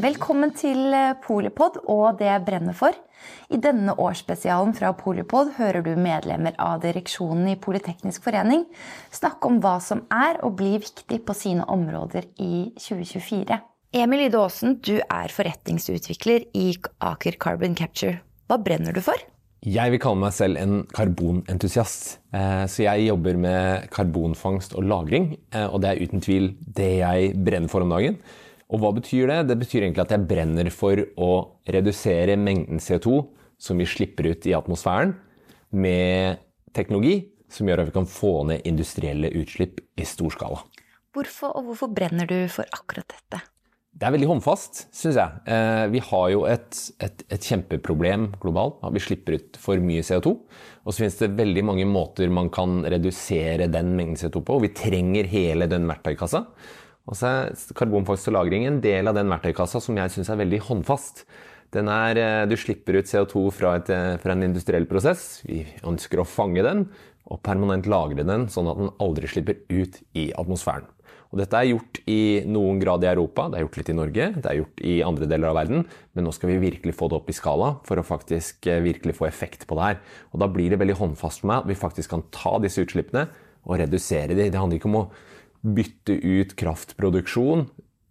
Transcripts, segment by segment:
Velkommen til Polipod og det jeg brenner for. I denne årsspesialen fra Polipod hører du medlemmer av direksjonen i Politeknisk forening snakke om hva som er og blir viktig på sine områder i 2024. Emil Ide Aasen, du er forretningsutvikler i Aker Carbon Capture. Hva brenner du for? Jeg vil kalle meg selv en karbonentusiast. Så jeg jobber med karbonfangst og -lagring, og det er uten tvil det jeg brenner for om dagen. Og hva betyr det? Det betyr egentlig at jeg brenner for å redusere mengden CO2 som vi slipper ut i atmosfæren, med teknologi som gjør at vi kan få ned industrielle utslipp i stor skala. Hvorfor og hvorfor brenner du for akkurat dette? Det er veldig håndfast, syns jeg. Vi har jo et, et, et, kjempeproblem globalt. Vi slipper ut for mye CO2. Og så finnes det veldig mange måter man kan redusere den mengden CO2 på. Og vi trenger hele den verktøykassa. Og så er karbonfangst og -lagring en del av den verktøykassa som jeg syns er veldig håndfast. Er, du slipper ut CO2 fra, et, fra, en industriell prosess. Vi ønsker å fange den og permanent lagre den, sånn at den aldri slipper ut i atmosfæren. Og dette er gjort i noen grad i Europa, det er gjort litt i Norge, det er gjort i andre deler av verden. Men nå skal vi virkelig få det opp i skala for å faktisk virkelig få effekt på det her. Og da blir det veldig håndfast for meg at vi faktisk kan ta disse utslippene og redusere de. Det handler ikke om å bytte ut kraftproduksjon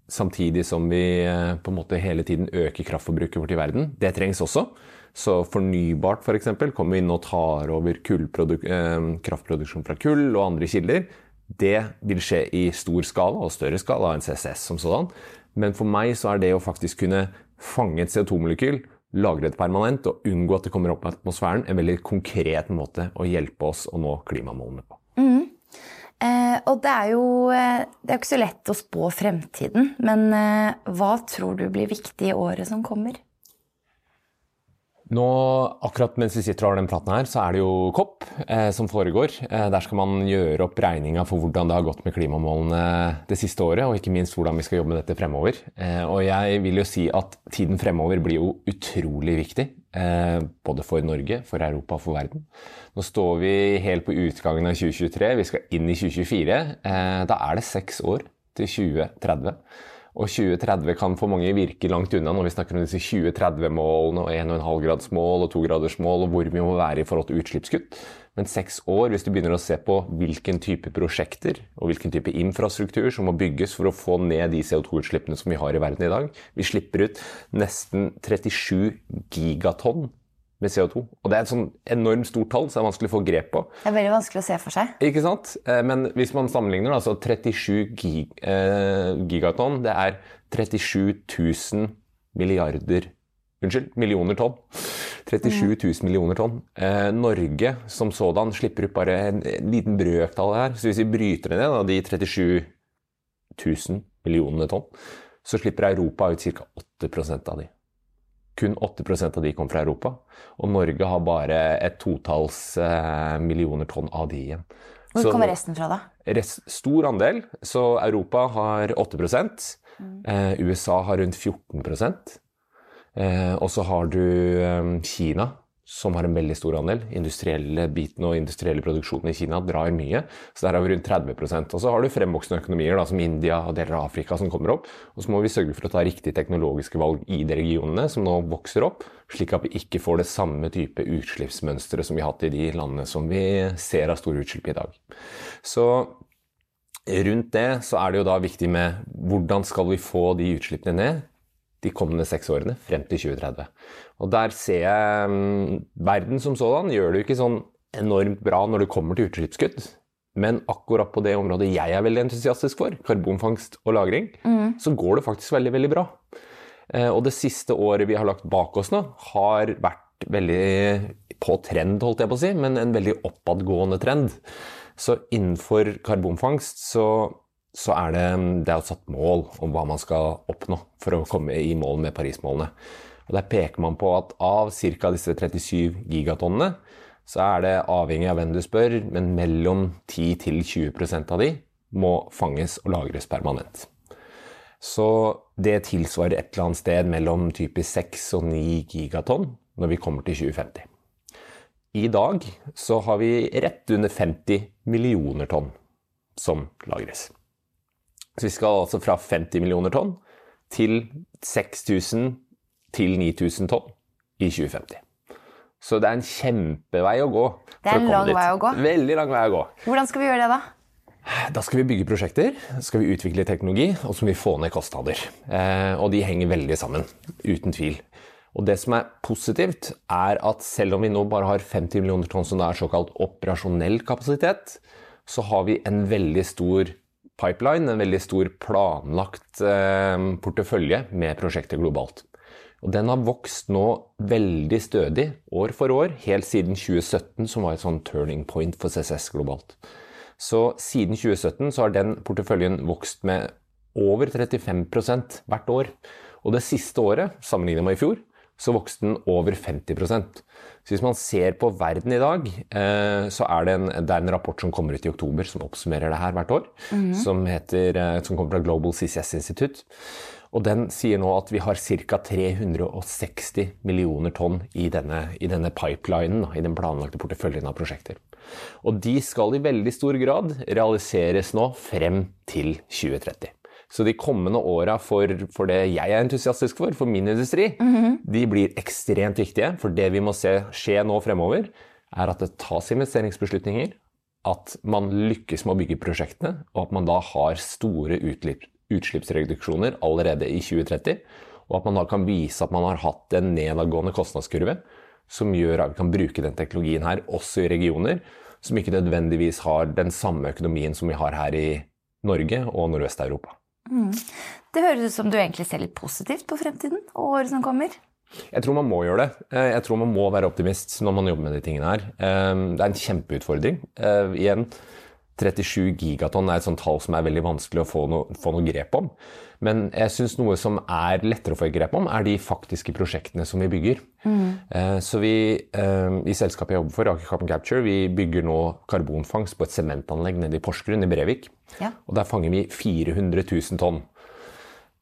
samtidig som vi på en måte hele tiden øker kraftforbruket vårt i verden. Det trengs også. Så fornybart f.eks. For kommer inn og tar over kraftproduksjon fra kull og andre kilder. Det vil skje i stor skala og større skala enn CCS som sådan. Men for meg så er det å faktisk kunne fange et CO2-molekyl, lagre det permanent og unngå at det kommer opp i atmosfæren, en veldig konkret måte å hjelpe oss å nå klimamålene på. Eh, og det er jo det er ikke så lett å spå fremtiden, men eh, hva tror du blir viktig i året som kommer? Nå, akkurat mens vi sitter og har den praten her, så er det jo COP eh, som foregår. Eh, der skal man gjøre opp regninga for hvordan det har gått med klimamålene det siste året, og ikke minst hvordan vi skal jobbe med dette fremover. Eh, og jeg vil jo si at tiden fremover blir jo utrolig viktig. Eh, både for Norge, for Europa for verden. Nå står vi helt på utgangen av 2023, vi skal inn i 2024. Eh, da er det seks år til 2030. Og 2030 kan for mange virke langt unna når vi snakker om disse 2030-målene og 1,5-gradsmål og 2-gradersmål og hvor vi må være i forhold til utslippskutt. Men seks år, hvis du begynner å se på hvilken type prosjekter og hvilken type infrastruktur som må bygges for å få ned de CO2-utslippene som vi har i verden i dag Vi slipper ut nesten 37 gigatonn med CO2. Og det er et sånn enormt stort tall, så det er vanskelig å få grep på. Det er veldig vanskelig å se for seg. Ikke sant? Men hvis man sammenligner, altså 37 gig, eh, gigatonn, det er 37 000 milliarder Unnskyld, millioner tonn. 37 000 millioner tonn. Eh, Norge som sådan slipper ut bare en, en liten brøktall her. Så hvis vi bryter ned da, de 37 000 millionene tonn, så slipper Europa ut ca. 8% av de. Kun 8% av de kommer fra Europa. Og Norge har bare et totalls eh, millioner tonn av de igjen. Hvor så, kommer resten fra, da? Rest, stor andel. Så Europa har 8 mm. eh, USA har rundt 14 eh, Og så har du eh, Kina, som har en veldig stor andel. Industrielle biten og industrielle produksjonen i Kina drar mye. Så der har vi rundt 30% Og så har du fremvoksende økonomier da, som India og deler av Afrika som kommer opp. Og så må vi sørge for å ta riktige teknologiske valg i de regionene som nå vokser opp, slik at vi ikke får det samme type utslippsmønstre som vi har hatt i de landene som vi ser har store utslipp i dag. Så rundt det så er det jo da viktig med hvordan skal vi få de utslippene ned de kommende seks årene, frem til 2030. Og der ser jeg um, Verden som sådan gjør det jo ikke sånn enormt bra når det kommer til utslippskutt. Men akkurat på det området jeg er veldig entusiastisk for, karbonfangst og -lagring, mm. så går det faktisk veldig, veldig bra. Eh, og det siste året vi har lagt bak oss nå, har vært veldig på trend, holdt jeg på å si, men en veldig oppadgående trend. Så innenfor karbonfangst så så er det, det er satt mål om hva man skal oppnå for å komme i mål med Paris-målene. Og Der peker man på at av ca. disse 37 gigatonnene, så er det avhengig av hvem du spør, men mellom 10 20% av de må fanges og lagres permanent. Så det tilsvarer et eller annet sted mellom typisk 6 og 9 gigatonn når vi kommer til 2050. I dag så har vi rett under 50 millioner tonn som lagres. Så vi skal altså fra 50 millioner tonn til 6000 til 9000 tonn i 2050. Så det er en kjempevei å gå. Det er en lang vei å gå. Veldig lang vei å gå. Hvordan skal vi gjøre det, da? Da skal vi bygge prosjekter, skal vi utvikle teknologi, og så må vi få ned kostnader. Eh, og de henger veldig sammen, uten tvil. Og det som er positivt, er at selv om vi nå bare har 50 millioner tonn som det er såkalt operasjonell kapasitet, så har vi en veldig stor pipeline, en veldig stor planlagt eh, portefølje med prosjekter globalt. Og den har vokst nå veldig stødig år for år, helt siden 2017, som var et sånn turning point for CCS globalt. Så siden 2017 så har den porteføljen vokst med over 35% hvert år. Og det siste året, sammenlignet med i fjor, så vokste den over 50 Så hvis man ser på verden i dag, eh, så er det en, det er en rapport som kommer ut i oktober som oppsummerer det her hvert år, mm. som, heter, eh, som kommer fra Global CCS Institute. Og den sier nå at vi har ca. 360 millioner tonn i denne, i denne pipelinen, i den planlagte porteføljen av prosjekter. Og de skal i veldig stor grad realiseres nå frem til 2030. Så de kommende åra for, for, det jeg er entusiastisk for, for min industri, mm -hmm. de blir ekstremt viktige. For det vi må se skje nå fremover, er at det tas investeringsbeslutninger, at man lykkes med å bygge prosjektene, og at man da har store utslippsreduksjoner allerede i 2030, og at man da kan vise at man har hatt en nedadgående kostnadskurve som gjør at vi kan bruke den teknologien her også i regioner som ikke nødvendigvis har den samme økonomien som vi har her i Norge og Nordvest-Europa. Mm. Det høres ut som du egentlig ser litt positivt på fremtiden og året som kommer? Jeg tror man må gjøre det. Eh, jeg tror man må være optimist når man jobber med de tingene her. Eh, det er en kjempeutfordring. Eh, igjen, 37 gigatonn er et sånt tall som er veldig vanskelig å få noe, få noe grep om. Men jeg syns noe som er lettere å få grep om, er de faktiske prosjektene som vi bygger. Mm. Så vi eh, i selskapet jeg jobber for, Aker Carbon Capture, vi bygger nå karbonfangst på et sementanlegg nede i Porsgrunn i Brevik. Ja. Og der fanger vi 400 000 tonn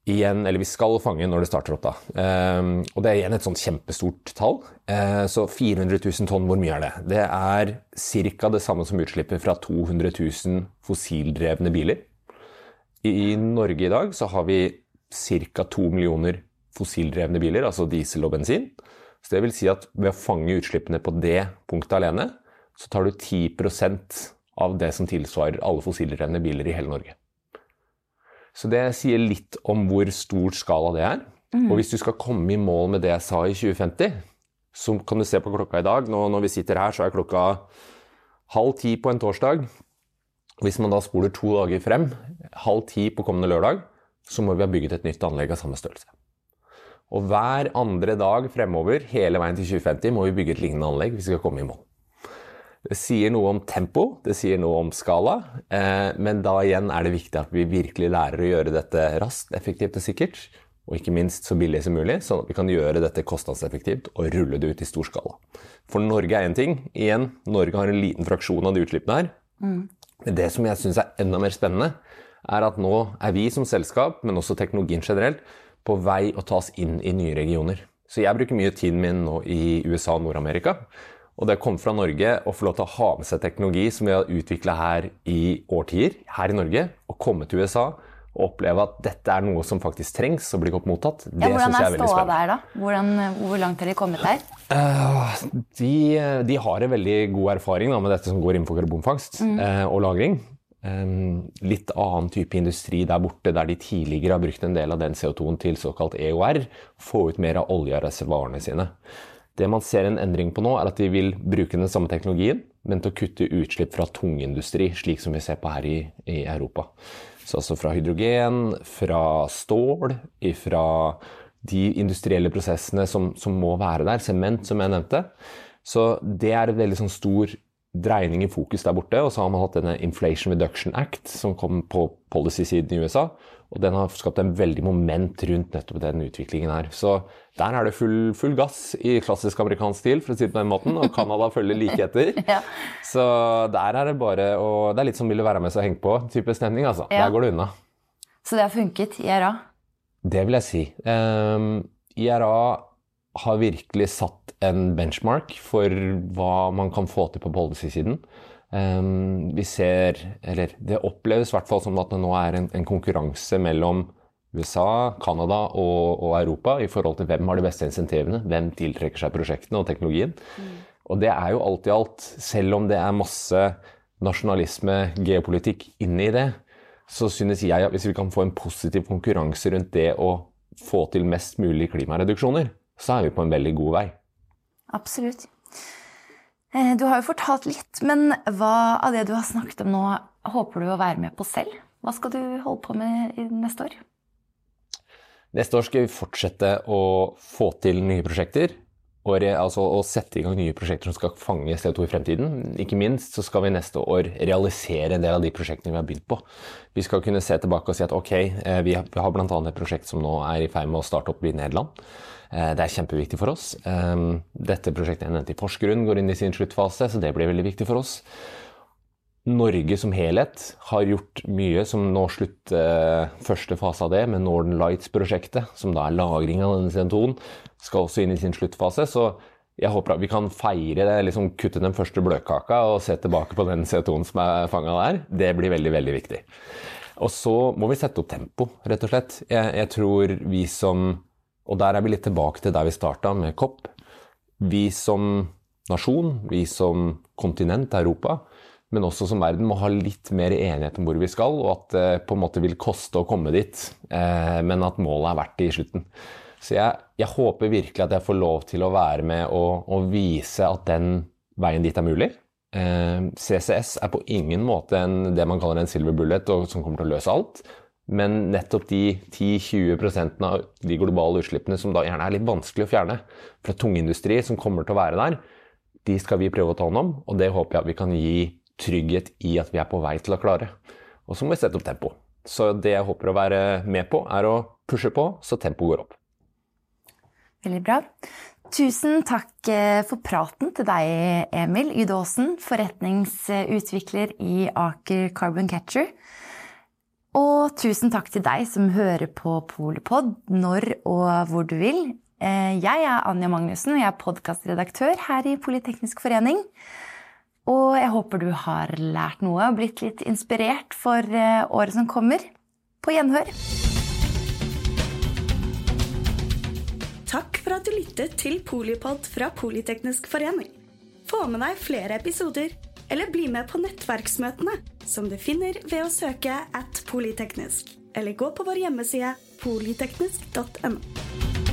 igjen, eller vi skal fange når det starter opp, da. Um, og det er igjen et sånt kjempestort tall. Uh, så 400 000 tonn, hvor mye er det? Det er ca. det samme som utslippet fra 200 000 fossildrevne biler. I, Norge i dag så har vi ca. 2 millioner fossildrevne biler, altså diesel og bensin. Så det vil si at ved å fange utslippene på det punktet alene, så tar du 10% av det som tilsvarer alle fossildrevne biler i hele Norge. Så det sier litt om hvor stor skala det er. Mm. Og hvis du skal komme i mål med det jeg sa i 2050, så kan du se på klokka i dag. Nå, når vi sitter her, så er klokka halv ti på en torsdag. Hvis man da spoler to dager frem, halv ti på kommende lørdag, så må vi ha bygget et nytt anlegg av samme størrelse. Og hver andre dag fremover, hele veien til 2050, må vi bygge et lignende anlegg hvis vi skal komme i mål. Det sier noe om tempo, det sier noe om skala, eh, men da igjen er det viktig at vi virkelig lærer å gjøre dette raskt, effektivt og sikkert. Og ikke minst så billig som mulig, sånn at vi kan gjøre dette kostnadseffektivt og rulle det ut i stor skala. For Norge er én ting. Igjen, Norge har en liten fraksjon av de utslippene her. Mm. Men det som jeg syns er enda mer spennende, er at nå er vi som selskap, men også teknologien generelt, på vei å tas inn i nye regioner. Så jeg bruker mye tiden min nå i USA og Nord-Amerika og det å komme fra Norge og få lov til å ha med seg teknologi som vi har utvikla her i årtier, her i Norge, og komme til USA og oppleve at dette er noe som faktisk trengs og blir godt mottatt, det ja, syns jeg er veldig spennende. Hvordan er ståa der, da? Hvor langt har de kommet der? Uh, de, de, har en veldig god erfaring da, med dette som går innenfor karbonfangst mm. uh, og -lagring. Um, litt annen type industri der borte, der de tidligere har brukt en del av den CO2-en til såkalt EOR. Få ut mer av oljereservoarene sine. Det man ser en endring på nå, er at de vil bruke den samme teknologien, men til å kutte utslipp fra tungindustri, slik som vi ser på her i, i Europa. Så altså fra hydrogen, fra stål, fra de industrielle prosessene som, som, må være der, sement, som jeg nevnte. Så det er et veldig sånn stor dreining i fokus der borte. Og så har man hatt denne Inflation Reduction Act som kom på policy-siden i USA. Og den har skapt en veldig moment rundt nettopp den utviklingen her. Så der er det full, full gass i klassisk amerikansk stil, for å si det på den måten. Og Canada følger like etter. Ja. Så der er det bare å Det er litt som ville være med så henge på-type stemning, altså. Ja. Der går det unna. Så det har funket, IRA? Det vil jeg si. Um, IRA har virkelig satt en benchmark for hva man kan få til på policy-siden. Um, vi ser, eller det oppleves i hvert fall som at det nå er en, en konkurranse mellom USA, Canada og, og, Europa i forhold til hvem har de beste insentivene, hvem tiltrekker seg prosjektene og teknologien. Og det er jo alt i alt, selv om det er masse nasjonalisme, geopolitikk inni det, så synes jeg at hvis vi kan få en positiv konkurranse rundt det å få til mest mulig klimareduksjoner, så er vi på en veldig god vei. Absolutt. Eh, Du har jo fortalt litt, men hva av det du har snakket om nå, håper du å være med på selv? Hva skal du holde på med i neste år? Neste år skal vi fortsette å få til nye prosjekter. Og re, altså å sette i gang nye prosjekter som skal fange CO2 i fremtiden. Ikke minst så skal vi neste år realisere en del av de prosjektene vi har begynt på. Vi skal kunne se tilbake og si at ok, eh, vi har, vi har bl.a. et prosjekt som nå er i ferd med å starte opp i Nederland. Eh, Det er kjempeviktig for oss. Eh, Dette prosjektet jeg nevnte i Porsgrunn går inn i sin sluttfase, så det blir veldig viktig for oss. Norge som helhet har gjort mye som nå slutt eh, første fase av det, med Northern Lights-prosjektet, som da er lagring av denne CO2-en, skal også inn i sin sluttfase. Så jeg håper at vi kan feire det, liksom kutte den første bløtkaka og se tilbake på den CO2-en som er fanga der. Det blir veldig, veldig viktig. Og så må vi sette opp tempo, rett og slett. Jeg, jeg tror vi som Og der er vi litt tilbake til der vi starta, med COP. Vi som nasjon, vi som kontinent, Europa, men også som verden må ha litt mer enighet om hvor vi skal, og at det på en måte vil koste å komme dit, eh, men at målet er verdt det i slutten. Så jeg, jeg håper virkelig at jeg får lov til å være med og, og vise at den veien dit er mulig. Eh, CCS er på ingen måte en, det man kaller en silver bullet og, som kommer til å løse alt. Men nettopp de 10-20% av de globale utslippene som da gjerne er litt vanskelig å fjerne fra tungindustri, som kommer til å være der, de skal vi prøve å ta hånd om, og det håper jeg at vi kan gi trygghet i at vi er på vei til å klare. Og så må vi sette opp tempo. Så det jeg håper å være med på, er å pushe på så tempoet går opp. Veldig bra. Tusen takk eh, for praten til deg, Emil Ydåsen, forretningsutvikler i Aker Carbon Catcher. Og tusen takk til deg som hører på Polipod når og hvor du vil. Eh, Jeg er Anja Magnussen, og jeg er podkastredaktør her i Politeknisk forening. Og jeg håper du har lært noe og blitt litt inspirert for eh, året som kommer. På gjenhør. Takk for at du lyttet til Polipod fra Politeknisk forening. Få med deg flere episoder, eller bli med på nettverksmøtene, som du finner ved å søke at polyteknisk, eller gå på vår hjemmeside polyteknisk.no.